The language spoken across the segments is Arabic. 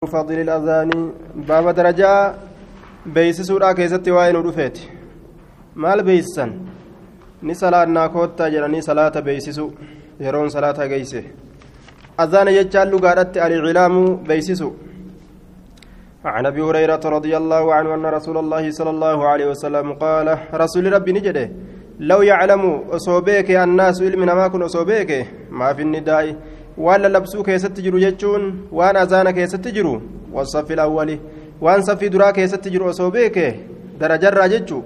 فضل الأذان باب درجة beeysisuudha keessatti waa'ee nu dhufeeti maal beeysisan ni salaannaa koottaa jedhanii salaata beeysisu yeroon salaata geeyse azaana jechaan lugaadhatti alcilaamu beeysisu عن ابي هريره رضي الله عنه ان رسول الله صلى الله عليه وسلم قال رسول ربي نجده لو يعلم اصوبيك الناس علمنا ما كن اصوبيك ما في النداء ولا لبسوك يستجر جتون وأنا ازانك يستجر والصف الأول waan saffii duraa keessatti jiru osoo beeke darajarraa jechuu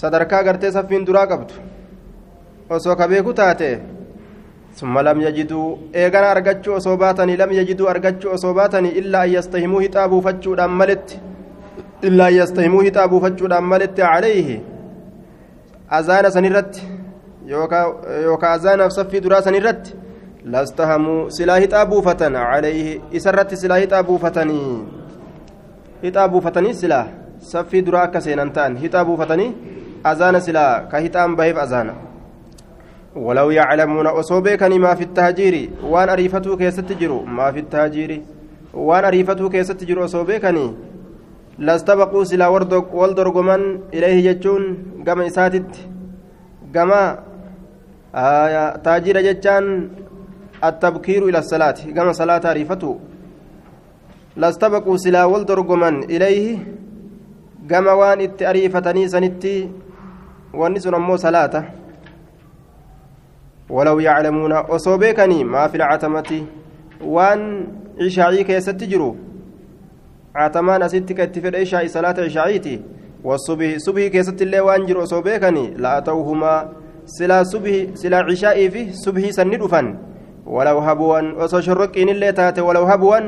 sadarkaa gartee saffiin duraa qabdu osoo ka beeku taate summa lam yajiduu eegana argachuu osoo baatanii lam yajiduu argachuu osoo baatanii illaa an yastahimuu hixaa buufachuudhaan maletti illaa an yastahimuu hixaa buufachuudhaan maletti calayhi azaana sanirratti yookaa azaanaaf saffii duraa sanirratti buufatan calayhi isarratti silaa hixaa buufatanii hixaa buufatanii silaa saffii duraa akka seenan ta'an hixaa buufatanii azaana silaa ka hixaan baheef azaana ولو يعلمون أصوبيكني ما في التهجير وان أريفتو كيست جرو ما في التهجير وان أريفتو كيست جرو أصوبيكني لاستبقوا سلا والدرقمن إليه جتون قم إساتت قم آية تاجير جتان التبكير إلى الصلاة. قم صلاة أريفتو لاستبقوا سلا والدرقمن إليه. قم وان اتأريفتني سنتي. والنسون أمو صلاة. ولو يعلمون أصوبيكني ما في العتمة. وان عشاعي كيست تجرو عتمان أستك اتفر عشاعي صلاة عشاعيتي والصبح صبح كيست اللي وانجر أصوبيكني. لا أتوهما. سلا صبح سلا عشائي فيه صبح سندفن ولو هبوا أصو شرقين اللي تاتي ولو هبوا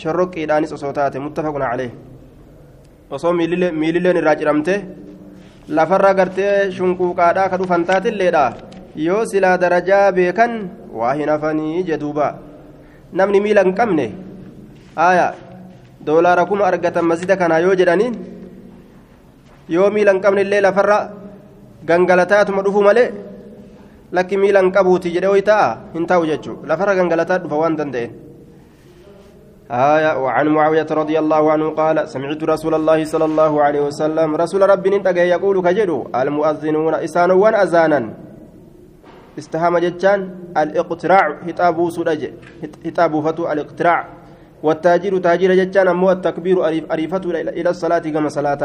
shorroqiidhaanis osoo taate muttafaqun calee osoo miililleen irraa ciramte lafarra gartee shunquuqaadhaa ka dhufan taatilleedha yoo silaa darajaa beekan waa hin hafanii jeduuba namni miila hin qabne aya doolaara kuma argatan masjida kanaa yoo jedhaniin yoo miila hin qabne illee lafarra gangalataatuma dhufu malee lakki miila hin qabuuti jedhe hoy ta'a hin ta'u jechuu lafarra gangalataa dhufa waan danda'een آية وعن معاوية رضي الله عنه قال سمعت رسول الله صلى الله عليه وسلم رسول ربي ننتقى يقول كجدو المؤذنون إسان وان أزانا استهام جتان الاقتراع هتابو سرج هتابو فتو الاقتراع والتاجير تاجير جتان أمو التكبير أريفة إلى الصلاة كما صلاة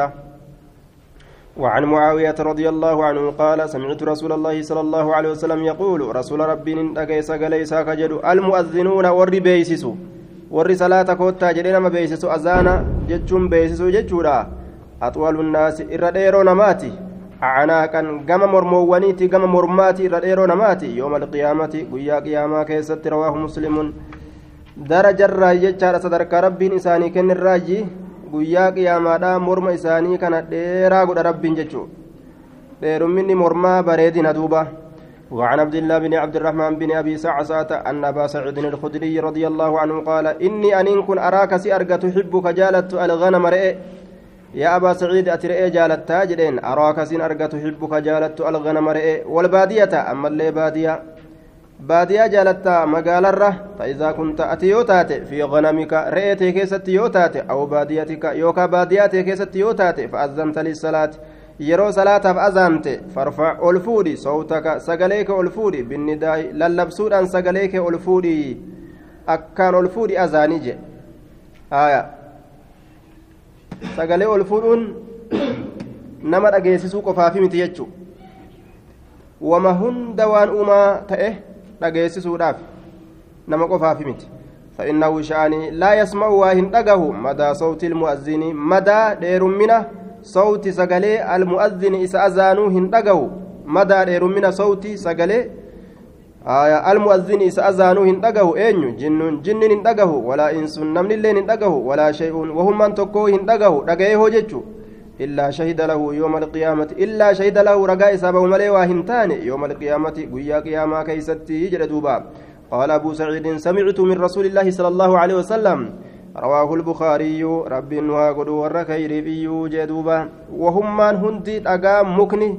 وعن معاوية رضي الله عنه قال سمعت رسول الله صلى الله عليه وسلم يقول رسول ربي ننتقى سقليسا كجدو المؤذنون والربيسسو warri salaata koottaa jedhee nama beeysisu azaana jechuun beeksisuu jechuudha axwalu nnaasi irra dheeroo namaati acanaaqan gama mormoowwaniiti gama mormaati irra dheeroo namaati yooma alqiyaamati guyyaa qiyaamaa keessatti rawaahu muslimun darajarraa jechaadha sadarkaa rabbiin isaanii kennirraaji guyyaa qiyaamaadha morma isaanii kana dheeraa godha rabbiin jechuu dheerumminni mormaa bareedina duuba. وعن عبد الله بن عبد الرحمن بن أبي سعسعة أن أبا سعيد الخدري رضي الله عنه قال إني أن كن أراك سارك تحبك جالت الغنم رئ يا أبا سعيد اترئ جالت تاجدين أراك سن ارك تحبك جالت الغنم رئ والبادية أما اللي بادية بادية جالت مقال الره فاذا كنت اتيوتات في غنمك رئتي كيست يوتات أو باديتك يوكا بادياتي كيست يوتات فاذنت للصلاه yeroo salaataaf azaante farfac ol fuudhi sawtaka sagalee kee ol fuudhi binnidaa'i lallabsuudhaan sagalee kee ol fuudhi akkaan ol fuudhi azaanii je sagalee ol fuudhuun nama dhageessisuu qofaafi miti jechu wama hunda waan uumaa ta'e dhageessisuudhaaf nama qofaafi miti. فإنه شأني لا يسمع واهن دغه مدى صوت المؤذن مدى ديرمنه صوت سغلي المؤذن إذا أذانوا هندقوا مدى ديرمنا صوت سغلي آية المؤذن إذا أذانوا هندقوا أين جن جن هندقوا ولا إنس نمن اللين هندقوا ولا شيء وهم من تكو هندقوا دقيه جتشو إلا شهد له يوم القيامة إلا شهد له رقاء سبب ملي واهنتان يوم القيامة قيا قياما كيستي جلدوبا قال أبو سعيد سمعت من رسول الله صلى الله عليه وسلم رواه البخاري رب واقد وركير بيو جدوبا وهم من هندي دغا مكني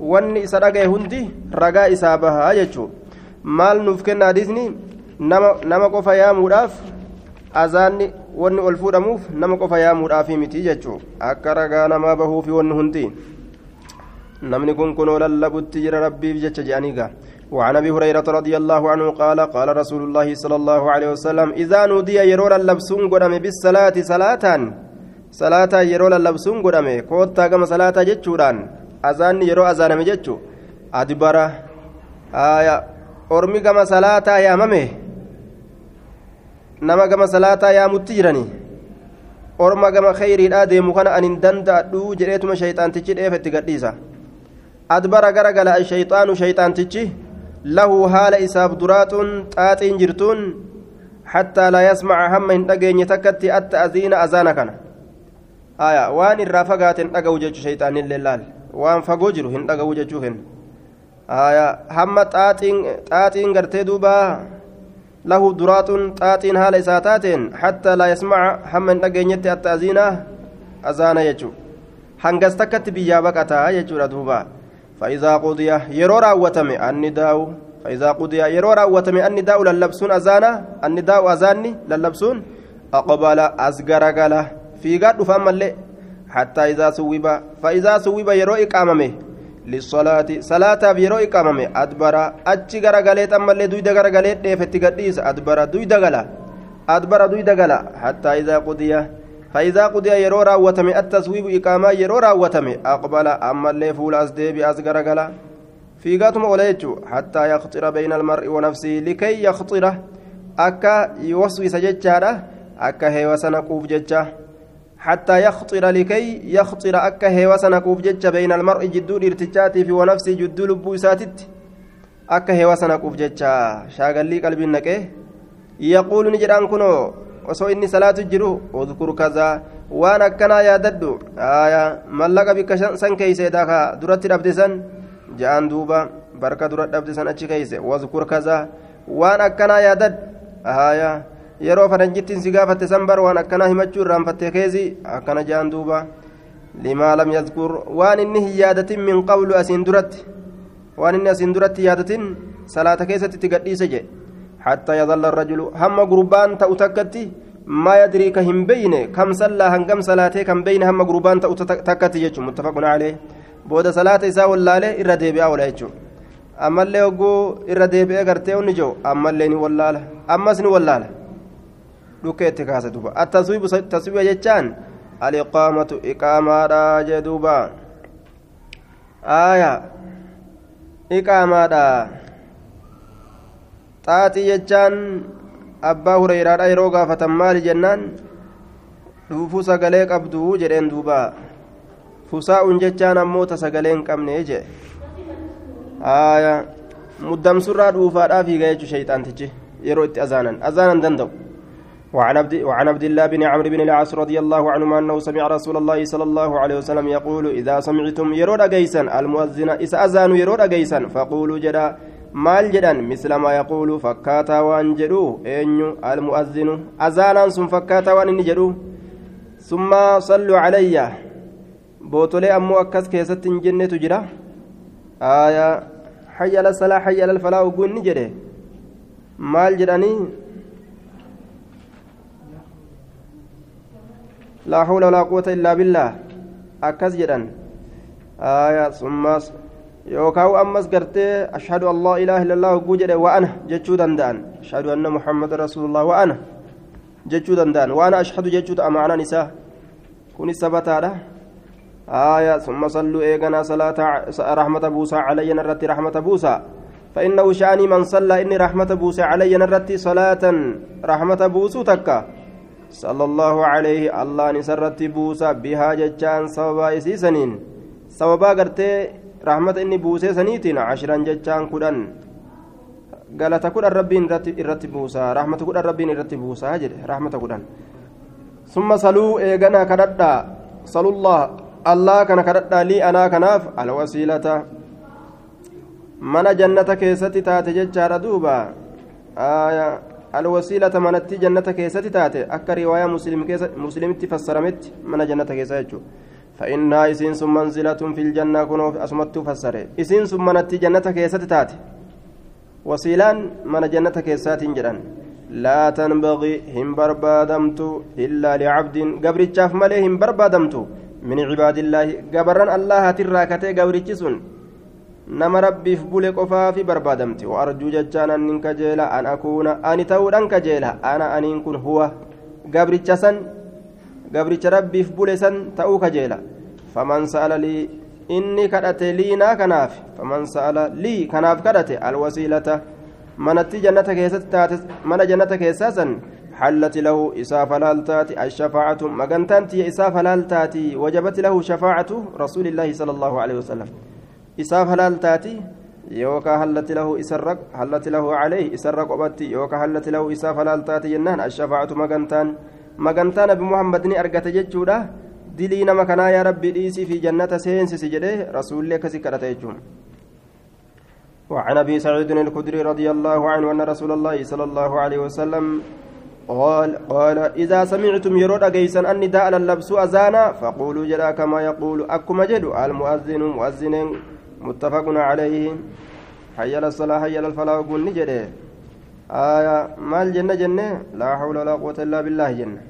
wanni isa dhagaye hundi ragaa isaa bahaa jechuu maal nuuf kenna hadiisni nama qofa yaamuudhaaf azaanni wanni ol fuudhamuuf nama qofa yaamuudhaafi miti jechuu akka ragaa namaa bahuufi wanni hundi namni kun kunoo lallabutti jira rabbiif jecha je'anii gaa وعن ابي هريره رضي الله عنه قال قال رسول الله صلى الله عليه وسلم اذا نودي يرور اللبسون قدم بالصلاه صلاه صلاه يرور اللبسون قدم كوتا كما صلاه جچودان اذان يرو اذان جچو ادبر آية ormi gama salaataa yaamame nama gama salaataa yaamutti jirani orma gama khayriidhaa deemu kana anin danda'adhu jedheetuma shayxaantichi dheefetti gadhiisa adbara gara gala shayxaanu shayxaantichi له حال إساف درات طاطين جرتون حتى لا يسمع هم إن أجين تكتي التأذين أذانا كان آية وان الرافقات إن أجو جج شيطان الليل وان فجوجر هن أجو ججوهن آية هم طاطين طاطين قرتي دوبا له درات طاطين حال إساتات حتى لا يسمع هم إن أجين التأذين أذانا يجو. هنجز تكتي بيابك أتا يجو دوبا فإذا قضي يرو راوتم النداء فإذا قضي يرو راوتم النداء للبسون أزانا النداء أزاني للبسون أقبل أزغر قال في قد اللي حتى إذا سوب فإذا سوب يرو إقاممه للصلاة. صلاة يرو إقاممه أدبر. أتش غرغلت أما اللي دويد غرغلت ديفت قديس. أدبر. دويد غلا. أدبر. دويد غلا. حتى إذا قضي. فإذا قضي يرو راوتم التسويب إقامة يرو راوتم أقبل. أما اللي فول أزديب أزغر قلا في قاتم أوليتشو. حتى يخطر بين المرء ونفسه. لكي يخطر أكا يوسوس ججارة أكا هيوس نقوف ججة حتى يخطر لكي يخطر أكا هيوس نقوف ججة بين المرء جدو الارتجاتي في ونفسه جدو لبو ساتت أكا هيوس نقوف ججة شاقل لي قلبي نكيه يقول نجران كنو osoo inni salaatu jiru udkur kazaa waan akkanaa yaadadhu aya mallaqa bikka san keeyse daka duratti dhabde san ja'an duuba barka dura dhabde san achi keeyse wazkur kazaa waan akkanaa yaadadhu aya yeroo faranjittiin si gaafatte san bar waan akkanaa himachuu irraanfatte keezi akkana ja'an duuba limaa lam yazkur waan inni hin yaadatin min qablu asiin duratti waan inni asiin duratti yaadatin salaata keessatti itti gadhiise jedhe حتى يظل الرجل هم قربان تأو تكتي ما يدري كهم بين كم صلى هنقم صلاته كم بين هم قربان تأو تكتي يجو متفق عليه بود صلاة إساء ولا له إرى ديبئة ولا يجو أما اللي يقول إرى ديبئة قرتي ونجو أما اللي ني ولا له أما سني ولا لوكيت كاسة دوبا التصويب تصويب يجان الإقامة إقامة راجة دوبا آية إقامة xaaxii jechaan abbaa hureyraadha yeroo gaafatan maali jennaan dhuufuu sagalee qabdu jedheen duuba fusaa'uun jechaan ammoo ta sagalee hin qabne jee aya muddamsurraa dhuufaadhaa fiiga jechuu shayxaantichi yeroo itti azaanan azaanan danda'u وعن عبد وعن عبد الله بن عمرو بن العاص رضي الله عنهما انه سمع رسول الله صلى الله عليه وسلم يقول اذا سمعتم يرود جيسا المؤذن اذا اذان يرود جيسا فقولوا جدا maal jedhan misla maa yaquulu fakkaataa waan jedhu eenyu almu'azzinu azaanaan sun fakkaataa waan inni jedhu summa salluu calayya bootolee ammoo akkas keessatti hin jennetu jira aya hayya ala salaa hayya ala falaa ogguu inni jedhe maal jedhanii laa hawla walaa quwata illaa billaah akkas jedhan aya summaas yookaan ammas gartee ashhadu an laa ilaaha illallah hogguu jedhe wa'ana jechuu danda'an ashhadu anna muhammada rasuulullah wa'ana jechuu danda'an waan ashhadu jechuu ta'a ma'anaan isaa kunis sabataadha آية ثم صلوا إيغنا صلاة رحمة بوسى علي نرتي رحمة بوسى فإنه شأني من صلى إني رحمة بوسى علي نرتي صلاة رحمة بوسى تكا صلى الله عليه الله نسرتي بوسى بها ججان سببا إسيسنين سببا قرتي rahmata inni buusee saniitiin cashiran jechaan kudhan galata kudhan rabbiin irratti buusaa rahmata kudhan rabbiin irratti buusaa jedhe rahmata kudhan summa saluu eeganaa kadhadhaa salullah allah kana kadhadhaa lii anaa kanaaf alwasiilata mana jannata keessatti taate jechaadha duuba alwasiilata manatti jannata keessatti taate akka riwaayaa muslimitti fassarametti mana jannata keessa jechuudha فإنها إسين ثم منزلة في الجنة كنوف أسمت فسر إسين ثم نتي جنة كيست تاتي وسيلان من جنة كيسات جران لا تنبغي هم بربادمت إلا لعبد. قبرتشاف ملي هم بربادمت من عباد الله قبرا الله تراكتي قبرتشسون nama rabbiif bule qofaa fi barbaadamti waarjuu jechaan annin kajeela an akuuna ani ta'uudhaan kajeela ana aniin kun huwa gabricha san gabricha rabbiif bule san ta'uu kajeela faman sa'ala lii inni kadhate liinaa kanaaf faman sa'ala lii kanaaf kadhate alwasiilata manatti jannata keessatti taate mana jannata keessaa san حلت له إساف لالتاتي الشفاعة مغنتانتي إساف لالتاتي وجبت له شفاعة رسول الله صلى الله عليه وسلم isaaf halaal taati yookaan hallati lahu isarra hallati lahu calee isarra qobatti yookaan hallati lahu isaaf halaal taati jennaan ashafaacatu magantaan magantaa nabi muhammad ni argate jechuudha dilii nama kanaa yaa rabbi dhiisii fi jannata seensisi jedhee rasuulli akkasi kadhata jechuun وعن ابي سعيد الخدري رضي الله عنه ان رسول الله صلى الله عليه وسلم قال قال إذا سمعتم يرود أجيسا أن نداء اللبس أذانا فقولوا جلا كما يقول أكما جدو المؤذن مؤذن متفق عليه. حي الصلاة حي الفلاح قل نجده. آية مال جنة جنة. لا حول ولا قوة إلا بالله جنة.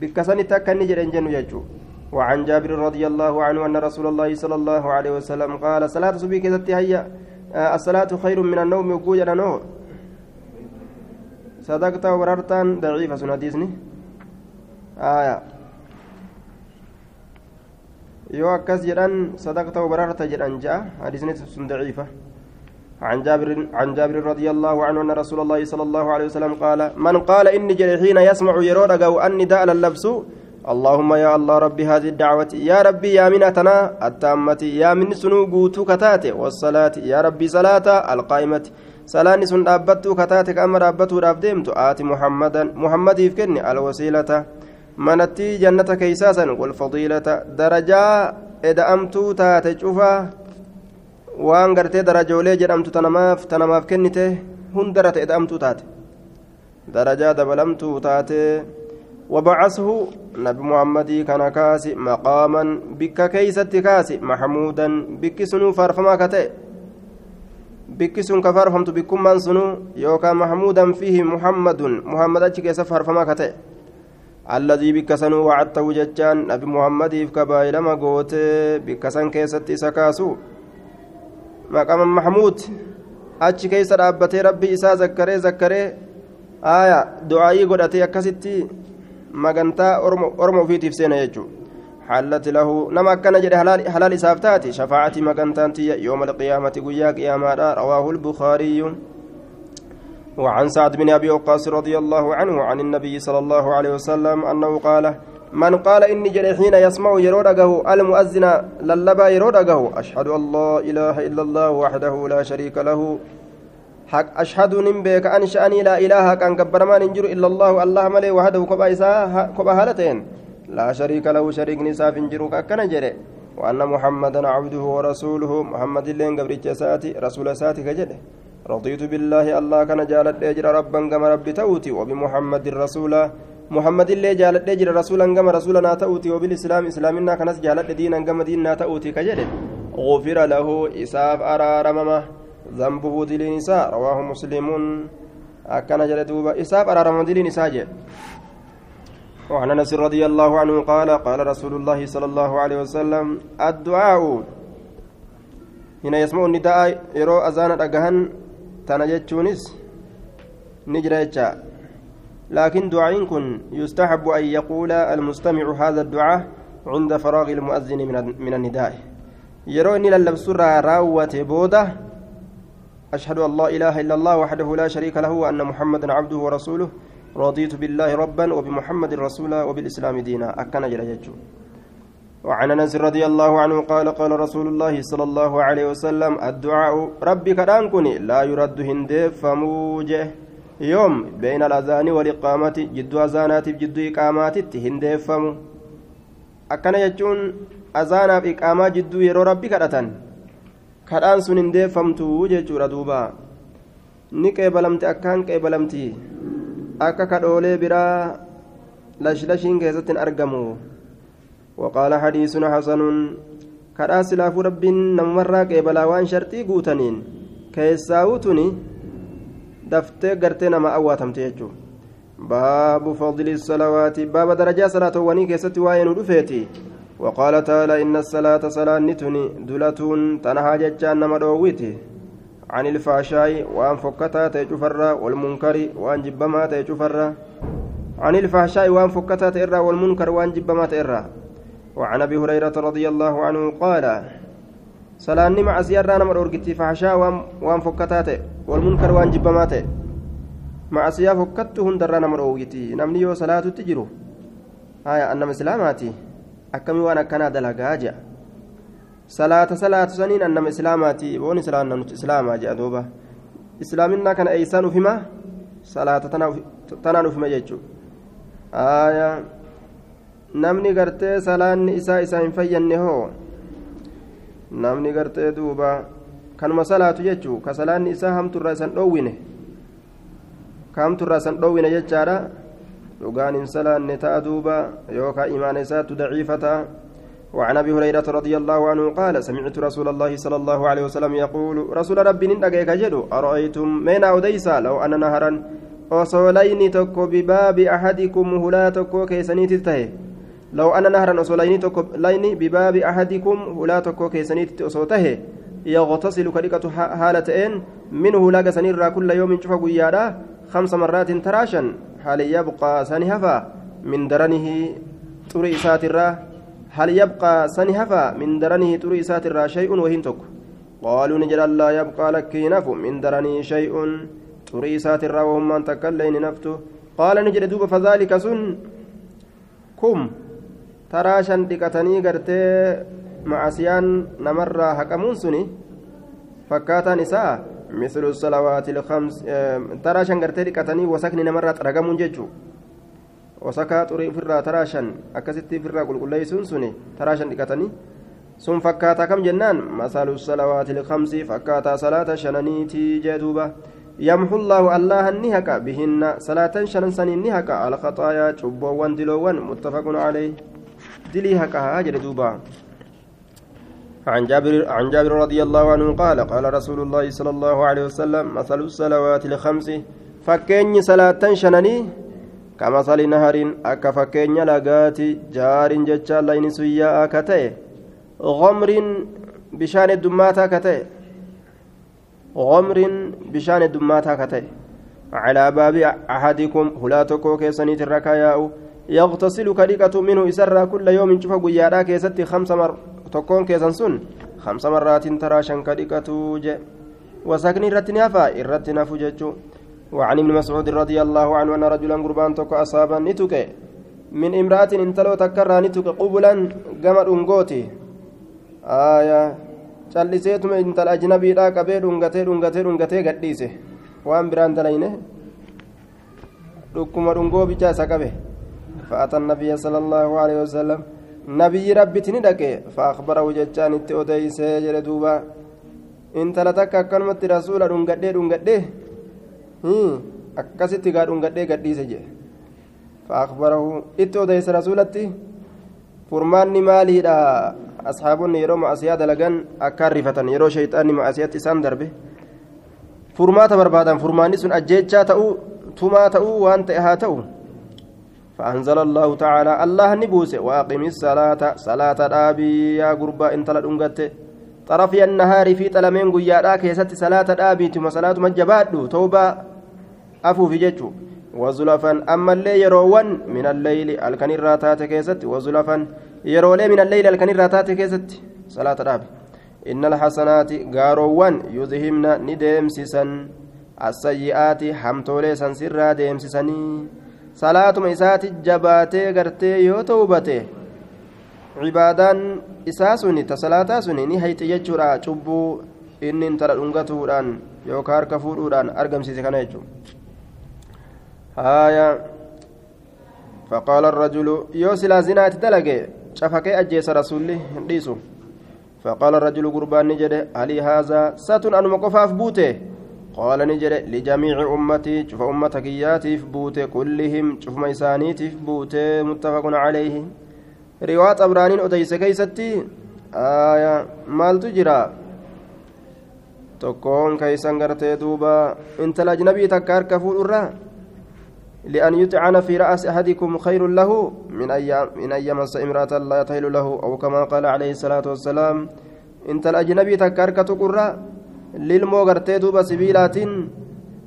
بكسن تكن نجد جنة يجو وعن جابر رضي الله عنه أن رسول الله صلى الله عليه وسلم قال صلاة صبي كذا هي الصلاة خير من النوم وقوجنا نور صدقت وبررتان ضعيفة سنة ديزني. آية. Yoo akkas jedhan sadaqta وبررت jedhan جاء حديثني سن ضعيفة عن جابر عن جابر رضي الله عنه أن رسول الله صلى الله عليه وسلم قال من قال إني جل حين يسمع يرود أو أني داء اللبس اللهم يا الله ربي هذه الدعوة يا ربي يا منتنا التامة يا من سنو قوتو كتاتي والصلاة يا ربي صلاة القائمة salaanni sun dhaabbattuu kataate qaama dhaabbatuudhaaf deemtu aati muhammadan muhammadiif kenni alwasiilata. Manatti jannata keeysaasan walfadiilata darajaa eda'amtuu taate cufaa waan gartee darajoolee jedhamtu tanamaaf tanamaaf kennite hundarata eda'amtuu taate darajaa dabalamtuu taate وبعثه نبي محمد كان كاسي مقاما بك كيست كاسي محمودا بك سنو فارفما كتئ bikki sun ka faarfamtu bikkummaan sunu yookaan mahmuudan fiihi muhammadun muhammad achi keessa faarfamaa ka jechaan nabi muhammadiif ka baay'ilama gootee bikka san keessatti isa kaasu maqama mahmuud achi keessa dhaabbatee rabbii isaa zakkaree zakkaree aaya du'aayii godhatee akkasitti magantaa orma ofiitiif seena jechuudha حلت له نما كان جري حلال حلال سافتاتي شفاعتي مكانتي يوم القيامة قيا قياما رواه البخاري وعن سعد بن أبي وقاص رضي الله عنه عن النبي صلى الله عليه وسلم أنه قال من قال إني جري حين يسمع يرودقه المؤذن للبا يرودقه أشهد أن لا إله إلا الله وحده لا شريك له. حق أشهد نمبيك أنشأني لا إله كان كبرمان إنجر إلا الله الله ملي وحده كبا إساء كبا هالتين. لا شريك له شريك نساف جروك أكنا جري. وأن محمدا عبده ورسوله محمد اللين ساتي رسول ساتي كجده رضيت بالله الله كان جالت أجر ربا كما ربي توتي وبمحمد الرسول. محمد اللي جالت أجر رسولا كما رسولنا توتي وبالإسلام إسلامنا كنس جالت دينا كما ديننا توتي كجده غفر له إساف أرارمما ذنبه دلين نساء رواه مسلم. أكنا جل دوبا إساف أرارمما دلين نساء وعن أنس رضي الله عنه قال قال رسول الله صلى الله عليه وسلم الدعاء. هنا يسمع النداء يرو اذان دغهن تنجتونس نجريتشا لكن دعاء كن يستحب ان يقول المستمع هذا الدعاء عند فراغ المؤذن من من النداء يرو اني للبسر راوت بوده اشهد ان لا اله الا الله وحده لا شريك له وان محمدا عبده ورسوله رضيت بالله ربا وبمحمد رسولا وبالإسلام دينا أكن جل وعن أنس رضي الله عنه قال قال رسول الله صلى الله عليه وسلم الدعاء ربي كدانكني لا يرد هندي فموجه. يوم بين الأذان والإقامة جد أذانات جد إقامات هندي فمو. أكن يجون أذانا في إقامة جد يرو ربي كدتن. kadhaan sun hin deeffamtu jechuudha duuba ni qeebalamti akkaan qeebalamti akka kadhoolee biraa lashlashiin keessatti hin argamu waqaala hadiisun hasanuun kadhaa silaafuu rabbiin namumarraa qeebalaa waan sharxii guutaniin keessaa'uu tuni daftee gartee nama awwaatamte jechuudha باب فضل الصلوات باب درجة صلاة وني كيست وين رفيتي وقال تعالى إن الصلاة صلاة نتني دلة تنهى ججان مدويتي عن الفحشاء وأن فكتا تجفر والمنكر وأن جبما تجفر عن الفحشاء وأن فكتا تئرى والمنكر وأن جبما تئرى وعن أبي هريرة رضي الله عنه قال صلاة مع زيارة نمر أرقتي فحشاء وأن فكتا والمنكر وأن جبما تئرى macasiyaa fokkattu hundarraa nama dhoowwiti namni yoo salaatutti jiru haya annama islaamaati akkamii waan akkanaa dalagaa jea salaata salaatu saniin annama islaamaati boon islaamnanuti islaamaa jea duuba islaaminaa kana eeysaan ufima salaata tanaan ufima jechuu haya namni gartee salaanni isaa isaa hin fayyanne hoo namni gartee duuba kanuma salaatu jechuu ka salaanni isaa hamturraa isan dhoowwine kaamturraa san dhoowwina jechaadha dhugaan hin salaanne ta'a duuba yookaan imaana isaattu daciifa ta'a وعن ابي هريره رضي الله عنه قال سمعت رسول الله صلى الله عليه وسلم يقول رسول ربي ندقيك جدو ارايتم من اوديسا لو ان نهرا وصولين تكو بباب احدكم هلا تكو كيسنيت تهي لو ان نهرا وصولين تكو لين بباب أحدكم هلا تكو كيسنيت تهي يغتسل كريكة حالتين منه لاقى سنير كل يوم شوف قيادا خمس مرات تراشا هل يبقى سنهفا؟ من درنه طري ساترا هل يبقى سنهفا؟ من درنه طري ساترا شيء وهين تك قالوا نجل لا يبقى لك نف من درنه شيء طري ساترا وهم من تكلين نفته. قال نجل دوب فذلك سن. كم؟ تراشا دكتني قرتي معسيان نمر حكمون سني فكاتا نساء مثل الصلوات الخمس ترى شنغرتي دقتني وسكن نمرات رقمون ججو وسكا طري فرا تراشن أكستي فرا قل قل ليسون سني sun fakkaata kam jennaan masalu salawaati ilkamsi fakkaataa salaata shananiitii jee duuba yamxu llaahu allahan ni haqa bihinna salaatan shanan saniin ni haqa alkhaxaayaa cubboowwan diloowwan muttafaqun caleyh dilii haqahaa jedhe duuba عن جابر عن جابر رضي الله عنه قال قال رسول الله صلى الله عليه وسلم مثل الصلوات الخمس فكين صلاة شنني؟ كمثل نهر أكا فكين لقات جار جتشا لين سيا كتئ غمر بشان الدماتا كتئ غمر بشان الدماتا كتئ على باب أحدكم هلاتكو كيسنيت الركاياء يغتسل كريكة منه إسرى كل يوم شوف قيادا كيستي خمس مر marraatiin taraa shan ka dhiqatuu je wasakni irratti ni hafa irratti nafu jechuu وعن ابن مسعود رضي الله عنه أن رجلا قربان تك أصابا نتك من امرأة انتلو تكرى نتك قبلا قمر أنقوتي آية calliseetuma intala ajnabiidhaa qabee dhungatee dhungatee dhungatee gadhiise waan biraan dalayne dhukkuma dhungoo bichaa isa qabe alehi wasalam nabiyyi rabbitti ni dhaqe fa'akbarahu jechaan itti odeysee jedhe duuba intala takka akkanumatti rasuula dhungadhee dhungadhee akkasitti gaa dhungadhee gadhiise jedhe fa'akbarahu itti odeyse rasuulatti furmaanni maaliidha asxaabonni yeroo ma'asiyaa dalagan akkaan rifatan yeroo shayxaanni ma'asiyatti isaan darbe furmaata barbaadan furmaanni sun ajjeechaa ta'uu tumaa ta'uu waan ta'e haa ta'u فأنزل الله تعالى الله نبوس وأقم الصلاة صلاة الآبي يا قربا إن تلا طرفي النهار في تلمين قيادا كيست صلاة الآبي ثم صلاة مجبات توبة. أفو في ججو. وزلفا أما الليل يروان من الليل الكن الراتات كيست. وزلفا يرولي من الليل الكن الراتات كيست. صلاة الآبي إن الحسنات قاروان يذهبن ندمسسا السيئات حمتولي سنسرا ديمسسني salaatuma isaati jabaatee gartee yoo ta'u bate cibaadaan isaa suni ta salaataa suni ni hayxe jechuudha cubbuu inni tara dhungatuudhaan yookaan harka fuudhuudhaan argamsiise kana jechuudha. Haaya. Faqaala rajulu yoo silaa zinaati dalage cafakee ajjeesa rasuulli hin dhiisu. Faqaala rajulu gurbaanni jedhe halii haazaa satun anuma qofaaf buute. قال نجد لجميع أمتي شوف أمتك ياتيف بوت كلهم شوف ميسانيتيف بوت متفق عليه. رواية أبرانين أديس كيستي. آية مال تجرى. tokkoon keeysan gartee duuba intala ajnabii takka harka fuudhurraa لأن يطعن في رأس أحدكم خير له من أن من أن يمس امرأة لا يطهل له أو كما قال عليه الصلاة والسلام إنت الأجنبي تكاركة قرة lilmoo gartee duuba sibiilaatiin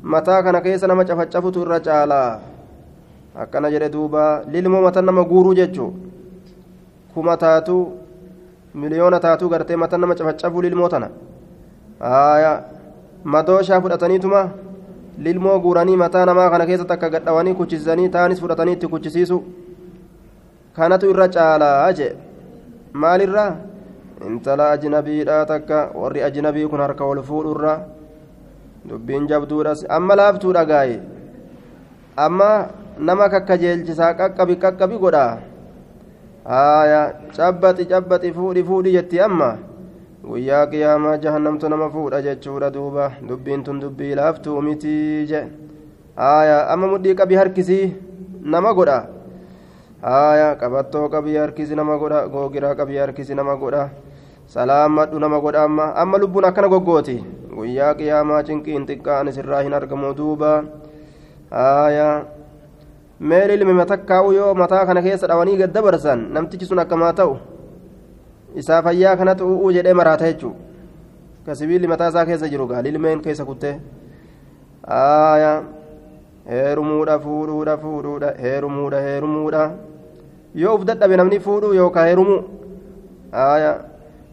mataa kana keessa nama cafacafutu irra caalaa akkana jedhe duuba lilmoo mataa nama guuruu jechuu kuma taatu miliyoona taatu gartee mataa nama cafacafuu lilmoo tana. Madooshaa fudhataniituma lilmoo guuranii mataa namaa kana keessa takka gadhawanii kuchisanii taanis fudhatanii itti kuchisiisu. Kanatu irra caalaa jee. Maalirraa intala ajnabiidha takka warri ajnabii kun harka wal fuudhurra dubbiin jabduudhas amma laaftuudha gaaye amma nama kakkajeelchisaa qaqqabi qaqqabi godha haaya cabbaxi cabbaxi fuudhi fuudhi jetti amma guyyaa qiyaamaa jahannamtu nama fuudha jechuudha duuba dubbiin tun dubbii laaftuu mitii je haaya amma mudhii qabii harkisii nama godha haaya qabattoo qabii harkisi nama godha googiraa qabii harkisi nama godha salaamadhu nama godha amma amma lubbuun akkana goggooti. Guyyaa qiyaamaa cinqiin xiqqaan isirraa hin argamu duuba. Haaya. Meel ilmi matakkaa'u yoo mataa kana keessa dhawanii gad dabarsan namtichi sun akkamaa ta'u? Isaa fayyaa kanatu u'uu jedhee maraata jechuudha ka sibiilli mataa isaa keessa jiru gaali ilmeen keessa kuttee. Aaya heerumuudha fuudhuudha fuudhuudha heerumuudha heerumuudha. Yoo uf dadhabe namni fuudhuu yookaan heerumuu aaya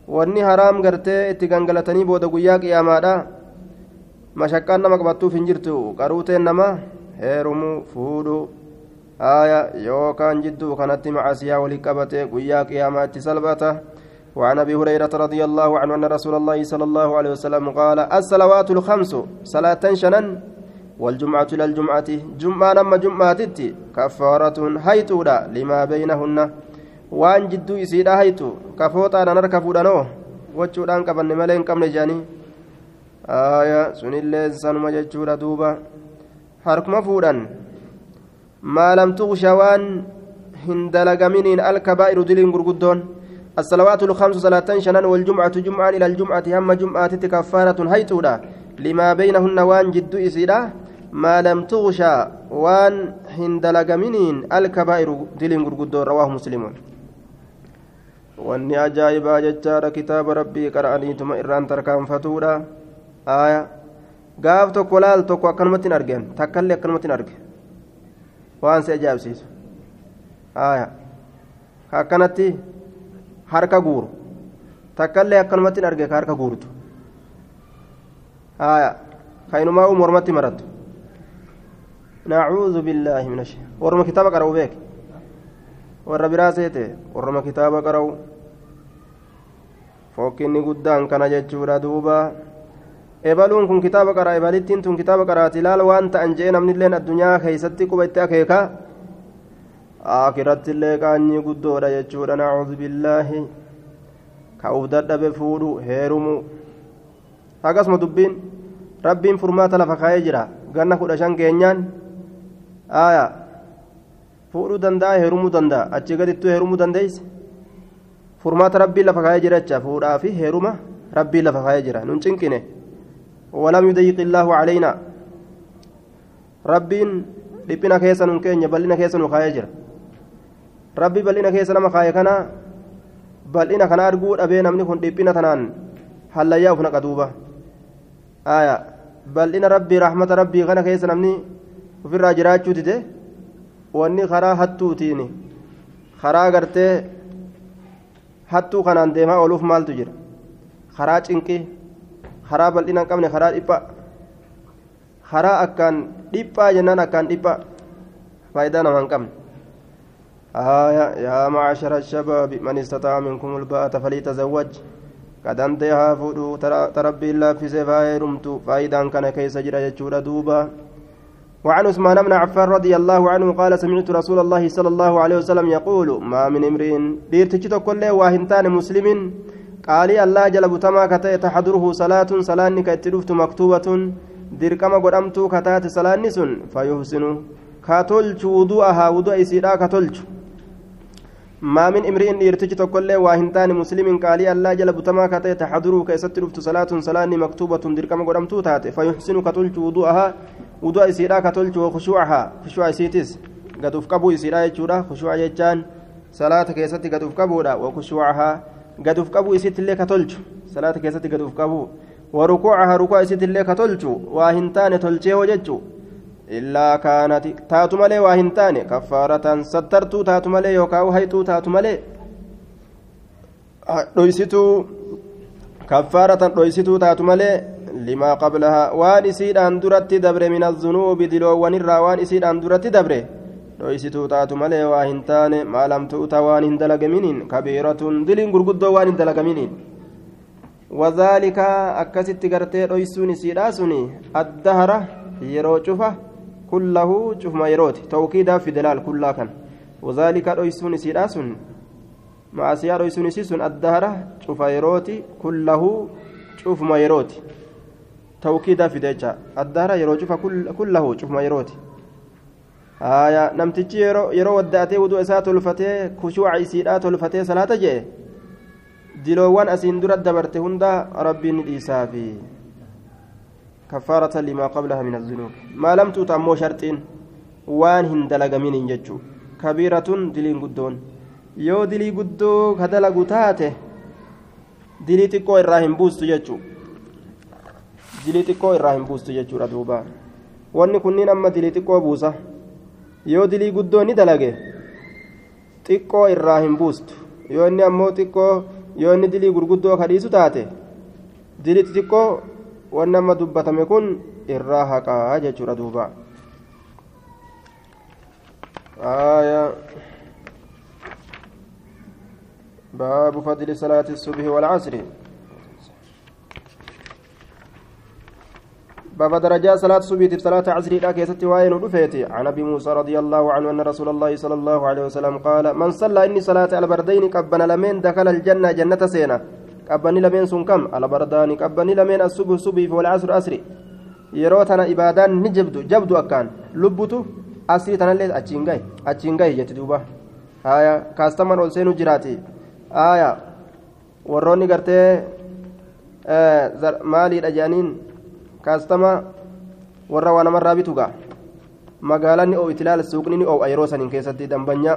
wanni haraam gartee itti gangalatanii booda guyyaa qiyaamaadha mashaqqaan nama qabattuuf hin jirtu qaruuteen nama heerumuu fuudhuu. آية يوكان جدو كانت معاسيا ولقبته قيا قيامات سلبته وعن أبي هريرة رضي الله عنه أن رسول الله صلى الله عليه وسلم قال الصلوات الخمس صلاة شنن والجمعة إلى الجمعة جمعة نما جمعة كفارة هيتودا لما بينهن waan jidduu isiidha haytu kafooxaadhaan harka fuudhanoo wachuudhaan qabanne malee hin qabne jedhanii sunillee sanuma jechuudha duuba. Harkuma fuudhan. لم تغش وان هندلق منين الكبائر دلين غرغدون الصلوات الخمس صلاة شنان والجمعة جمعة إلى الجمعة هم جمعة كفارة هيتودا لما بينهن وان جد إسيدا ما لم تغش وان هندلق منين الكبائر دلين رواه مسلمون wanni ajaa'ibaa jechaadha kitaaba rabbii qara'aniituma irraan tarkaanfatuudha aaya gaaf tokko laal tokko akkanumatti hin argen takkallee akkanumatti hin arge waan si ajaa'ibsiisu haaya ka akkanatti harka guuru takkallee akkanumatti hin arge ka harka guurtu haaya ka inumaa uu mormatti marattu nacuudhu billaahi min ash warruma kitaaba qara'u beek warra biraa seete warruma kitaaba qara'u fokkinni guddaan kana jechuudha duuba. Ebaluun kun kitaaba qaraa ebalittiin tun kitaaba qaraati ilaal waan ta'an jee namnilleen addunyaa keeysatti quba itti akeeka. Akirattillee qaanyii guddoodha jechuudha. Nacuudu billaahi. Ka uf dadhabe fuudhu heerumu. Akkasuma dubbiin rabbiin furmaata lafa kaayee jira. Ganna kudha shan keenyaan. Aya fuudhuu danda'a heerumuu danda'a. Achi gadittuu heerumuu dandeeyse furmaata rabbiin lafa kaayee jira jecha fuudhaa fi heeruma rabbiin lafa kaayee jira nun cinqine ولم يضيق الله علينا ربين dhiphina keessa nun keenya bal'ina keessa nu kaayee jira rabbi bal'ina keessa nama kaaye kana bal'ina kana arguu dhabee namni kun dhiphina tanaan hallayyaa uf naqa duuba aya bal'ina rabbii rahmata rabbii kana keessa namni ofirraa jiraachuu dide wanni karaa hattuutiin karaa gartee hattuu kanaan deemaa ooluuf maaltu jira karaa cinqii karaa bal'ina qabne karaa dhiphaa karaa akkaan dhiphaa jennaan akkaan dhiphaa faayidaa nama hin qabne آية يا معشر الشباب من استطاع منكم الباءة فليتزوج قد أنتهى فدو تربي الله في سفاء رمت فايدا كان كيس جرى يجور دوبا وعن عثمان بن عفان رضي الله عنه قال سمعت رسول الله صلى الله عليه وسلم يقول ما من امرئ ديرتجت كل واهنتان مسلم ta'e taxaduruhu salaatun salaanni ka itti dhuftu maktuubatun dirqama godhamtuu ka taate salaanni sun fayuhsinu ka tolchu wudu'ahaa wudu'a isiidhaa ka tolchu ما من taane muslimin qaalii allaa jala butamaa ka ta'e taxaduruu ka isatti dhuftu salaatun salaanni maktuubatun dirqama godhamtuu taate fayuxsinu ka tolchu wudu'ahaa isiidhaa ka tolchu wakushuucahaa kushuuca isiitis gad uf qabuu isiidhaa jechuudha kushuuca jechaan salaata keessatti gad uf qabuudha wakushuucahaa gad uf qabuu isiittillee ka tolchu salaata keessatti gad uf qabuu warukuucahaa rukuuca isiittillee ka tolchu waa hin taane tolchee hoo jechuu illaa kaanati taatu malee waa hin taane kaffaaratan sattartuu taatu limaa qablahaa waan isiidhaan duratti dabre min azunuubi diloowwanirraa waan isiidhaan duratti dabre dhoysituu taatu malee waa hin taane maalam tu'uta waan hin dalagaminiin kabiiratun diliin gurguddoo waan hin dalagaminiin wazaalika akkasitti gartee dhoysuun isiidhaa suni addahara yeroo cufa ما يروت توكيدا في دلال كلها كان وذلك رويسون سيراسون مع سيار رويسون سيسون الدهرة شوف يروتي كله شوف ما يروت توكيدا في دجا الدهرة يرو شوف كل كله شوف ما يروتي آية نمتجي يرو يرو وداتي ودو إسات الفتاة خشوع إسيرات الفتاة صلاة جي دلوان أسين درد دبرت هندا ربي نديسافي كفارة لما قبلها من الذنوب ما لم تتمو شرطين وان هندلق من ججو كبيرة دلين قدون يو دلي قدو كدلق تاته دلي تكو الراهن بوست ججو دلي تكو الراهن بوست ججو ردوبا wanni kunniin amma dilii xiqqoo buusa yoo dilii guddoo ni dalage xiqqoo irraa hin buustu yoo inni ammoo xiqqoo yoo inni dilii gurguddoo kadhiisu taate dilii xiqqoo wanni amma dubbatame kun irraa haqaa jechuudha duuba باب فضل صلاة الصبح والعصر باب درجات صلاة الصبح في صلاة عصر لا كيست وين رفيتي عن ابي موسى رضي الله عنه ان رسول الله صلى الله عليه وسلم قال من صلى اني صلاة البردين قبنا لمن دخل الجنة جنة سينا assubuh subii fi walcasru asri yeroo tana ibaadaan ni jabdu jabdu akkaan lubbutu asrii tanallee achiin gahe achiin gahe jetti duuba haya kaastaman ol seenu jiraati haya warroonni gartee maaliidha jedhaniin kaastama warra waa namarraa bitu gaa magaalaan ni oo'iti laala suuqni ni oo'a yeroo saniin keessatti dambanyaa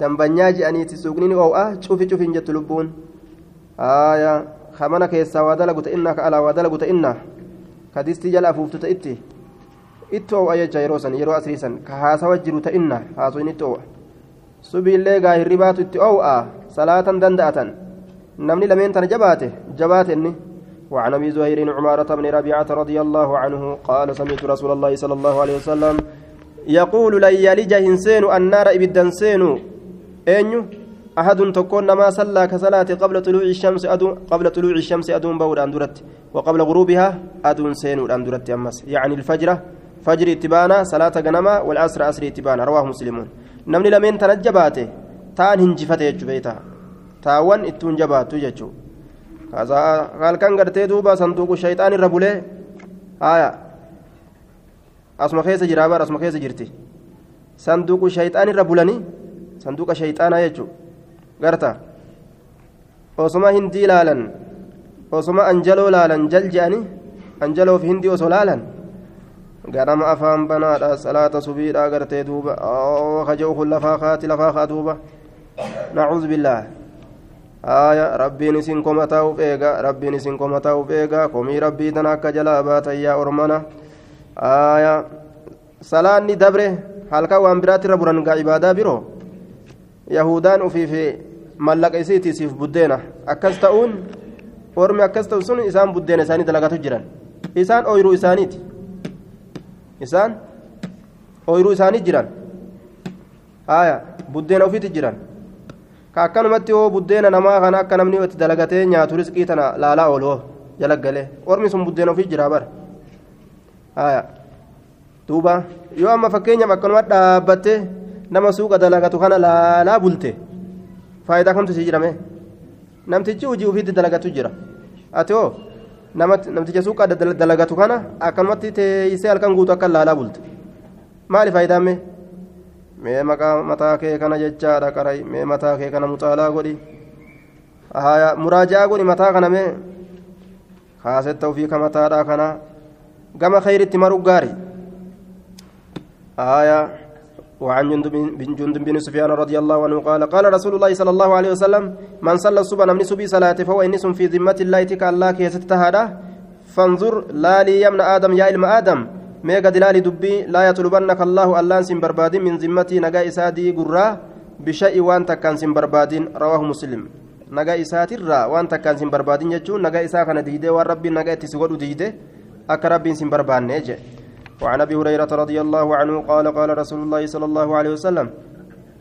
dambanyaa jedhaniiti suuqni ni oo'a cufi cufin jettu lubbuun آية خمنا كيسا ودلقوا تئنا كألا ودلقوا تئنا كديستي جل أفوفت تئتي ittoo ayyacha yeroo san yeroo asriisan ka haasawa jiru ta'inna haasoin ittoo subiillee gaa hirribaatu itti oo'a salaatan danda'atan namni lameen tana jabaate jabaate inni وعن أبي زهير عمارة بن ربيعة رضي الله عنه قال سمعت رسول الله صلى الله عليه وسلم يقول لن يلج إنسان النار إبدا سينو. أنيو أحد تكون ما صلى كصلاة قبل طلوع الشمس أدون قبل طلوع الشمس أدون بول أندرت. وقبل غروبها أدون سين أندرت أمس. يعني الفجر. فجر اتبانا صلاة جنما والعصر عصر اتبانا. رواه مسلمون نمني لمن تنجباته. تان هنجفتة يجبيتا. تاوان اتون جباتو يجو كذا قال كان قرتي دوبا صندوق الشيطان الربولي آية أسمى خيس جرابر أسمى خيس جرتي صندوق الشيطان الربولاني صندوق الشيطان يجو garta osoma hindii laalan osoma anjaloo laalan jal je'ani anjaloof hindii osoo laalan ganama afaan banaadha salaata subiidha gartee duuba kaja'u kun lafaa kaati lafaa kaa duuba nacuuz billaah aya rabbiin isin komataa'uuf eega. Rabbiin isin komataa'uuf eega. Komii rabbii tana akka jalaa baatan yaa ormana. Aya salaanni dabre. Halkan waan biraatti irra buran gaa ibaadaa biroo yahudaan ufiif mallaqa isiiti isiif buddeena. Akkas ta'uun ormi akkas ta'u sun isaan buddeena isaanii dalagatu jiran. Isaan ooyiruu isaaniiti. Isaan ooyiruu isaanii jiran. Haya buddeena ofiiti jiran ka akkanumatti hoo buddeena namaa kana akka namni itti dalagatee nyaatu riskii tana laalaa ooloo jalaggalee ormi sun buddeena ofii jiraa bara haya duuba yoo amma fakkeenyaaf akkanuma dhaabbattee nama suuqa dalagatu kana laalaa bulte faayidaa kamtu si jirame namtichi hojii ofiitti dalagatu jira ati hoo namticha suuqa dalagatu kana akkanumatti teessee halkan guutuu akka laalaa bulte maali faayidaamme mee maqaa mataa kee kana jechaadha qaray mee mataa kee kana mucaalaa godhi haya muraajaa godhi mataa kana mee kaasetta ofii ka mataadha kana gama khayritti maruu gaari haya وعن جندب بن جندب بن سفيان رضي الله عنه قال قال رسول الله صلى الله عليه وسلم من صلى الصبح من سبي صلاة فهو إنس في ذمة الله تك الله كي فانظر لا لي يمن آدم يا علم آدم ميغا دلالي دبي لا يطلبنك الله الله سن بربادين من ذمتي نجا إسادي قرا بشيء وان تكان سن بربادين رواه مسلم. نجا إساتي را وان تكان سن بربادين يجون نجا إسا كان ديده والرب نجا تسود ديده أكرب ربي سن بربان نجي وعن أبي هريرة رضي الله عنه قال قال رسول الله صلى الله عليه وسلم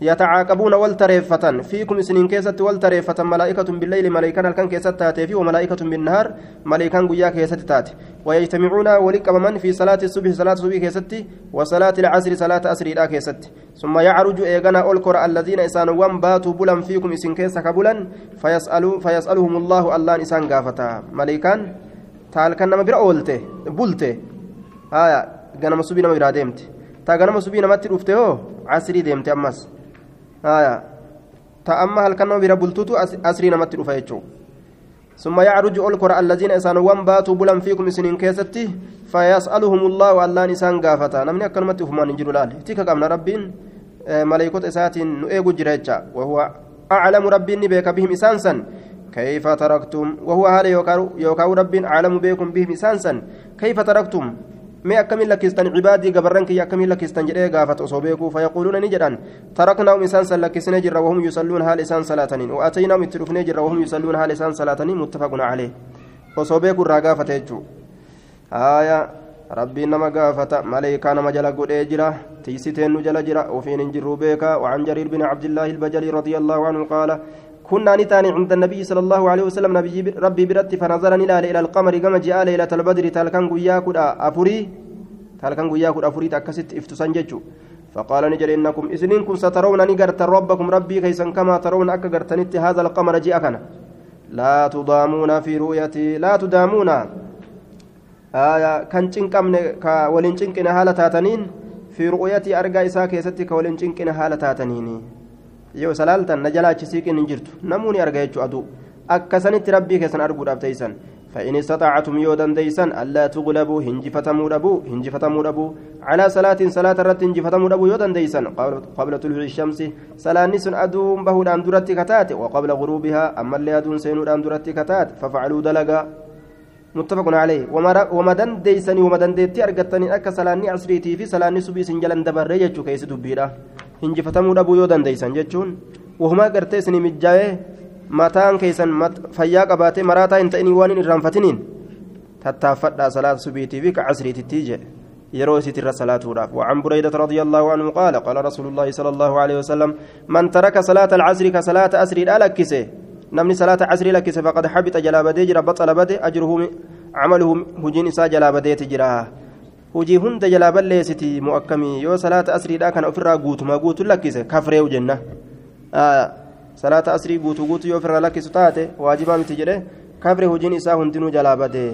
يتعاقبون والتريفة فيكم سنين كيست والتريفة ملائكة بالليل ملائكة الكن كيست تاتي. وملائكة بالنهار ملائكة قيا كيست تاتي. ويجتمعون ولك من في صلاة الصبح صلاة الصبح كيست وصلاة العصر صلاة أسر لا كيست ثم يعرج إيغانا أولكر الذين إسانوا باتوا بلا فيكم إسن كيس كبلا فيسألوا فيسألهم الله الله إسان قافتا ملائكة تعال كان نما برا بولته آية ganama subii namatti dhufte hoo asrii deemte ta amma halkan nama bira bultuutu asrii namatti dhufa jechuudha ثم يعرج أولكر الذين إسانوان باتوا بلن فيكم سنين كيستي فيسألهم الله الله نسان قافتا نمني أكلمت فمان نجر لال تيكا قامنا ربين ملائكة إسات نؤيق جريجا. وهو أعلم ربين بك بهم إسانسا كيف تركتم؟ وهو هذا يوكاو ربين أعلم بكم بهم إسانسا كيف تركتم؟ ما أكمل لكستان عبادي قبرن كي أكمل لكستان جري قافت أصوبيكو فيقولون نجران تركناهم إنسان سلكسن جر وهم يصلون هال إنسان صلاتنين وأتيناهم التلفن جر وهم يصلون هال إنسان صلاتنين متفق عليه أصوبيكو الرقافة يجو آية ربي نما قافة ملائكة نما جل قد جرا تيستين جل جرا وفين انجروا بيكا وعن جرير بن عبد الله البجلي رضي الله عنه قال كنا نتاني عند النبي صلى الله عليه وسلم نبي ربي برت فنظر نلال إلى القمر كما جاء ليلة البدر كدا أفري تالكان قيا كدا أفري تكست إفتسان فقال نجل إنكم إذنكم سترون نقرت ربكم ربي كيسا كما ترون أكا قرتنت هذا القمر جاءكنا لا تضامون في رؤيتي لا تدامون. آية كان تنكم كولين تنكنا هالة تاتنين. في رؤيتي أرقى إساء كيستي كولين تنكنا هالة تاتنيني. Yoo salaaltan na jalaa achi siiqiin hin jirtu. Namuu ni arga jechuu aduu akkasanitti rabbii keessan arguudhaaf teeysan فإن استطعتم يودا ديسا ألا تغلبوا هنجفتموا أبو هنجفتموا أبو على صلاة صلاة رت هنجفتموا أبو يودا ديسا قبل طلوع الشمس صلاة نس أدوم به الأن درت كتات وقبل غروبها أما اللي أدون سين الأن درت كتات ففعلوا دلقا متفق عليه ومدن ديسني ومدن ديتي أرقتني أكا صلاة عصريتي في صلاة سبي سنجلن دبر يجو كيس دبيرا hinjifatamuu dhabuu yoo dandeeysan jechuun wahumaa gartee isinii mijjaa'ee mataan keessan fayyaa qabaatee maraataa hin ta'inii waan hin irraanfatiniin tattaaffadhaa salaata subiitii fi kacasriitittii jedhe yeroo isiit irra salaatuudhaaf وعن بريدة رضي الله عنه قال قال رسول الله صلى الله عليه وسلم من ترك صلاة العصر كصلاة أسر لا لكسه نمني صلاة عصر لكسه فقد حبط جلابته جرى بطل بده أجره عمله هجين إسا جلابته تجراه hojii hunda jalaa balleessiti mu'akkamii yoo salaata asriidhaa kana ofirraa guutuma guutu lakkise kafreewu jenna salaata asrii guutuu guutuu yoo ofirraa lakkisu taate waajibaa miti jedhe kafre hojiin isaa hundinuu jalaa badee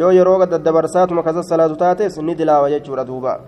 yoo yeroo daddabarsaatuma kasa salaatu taates ni dilaawa jechuudha duuba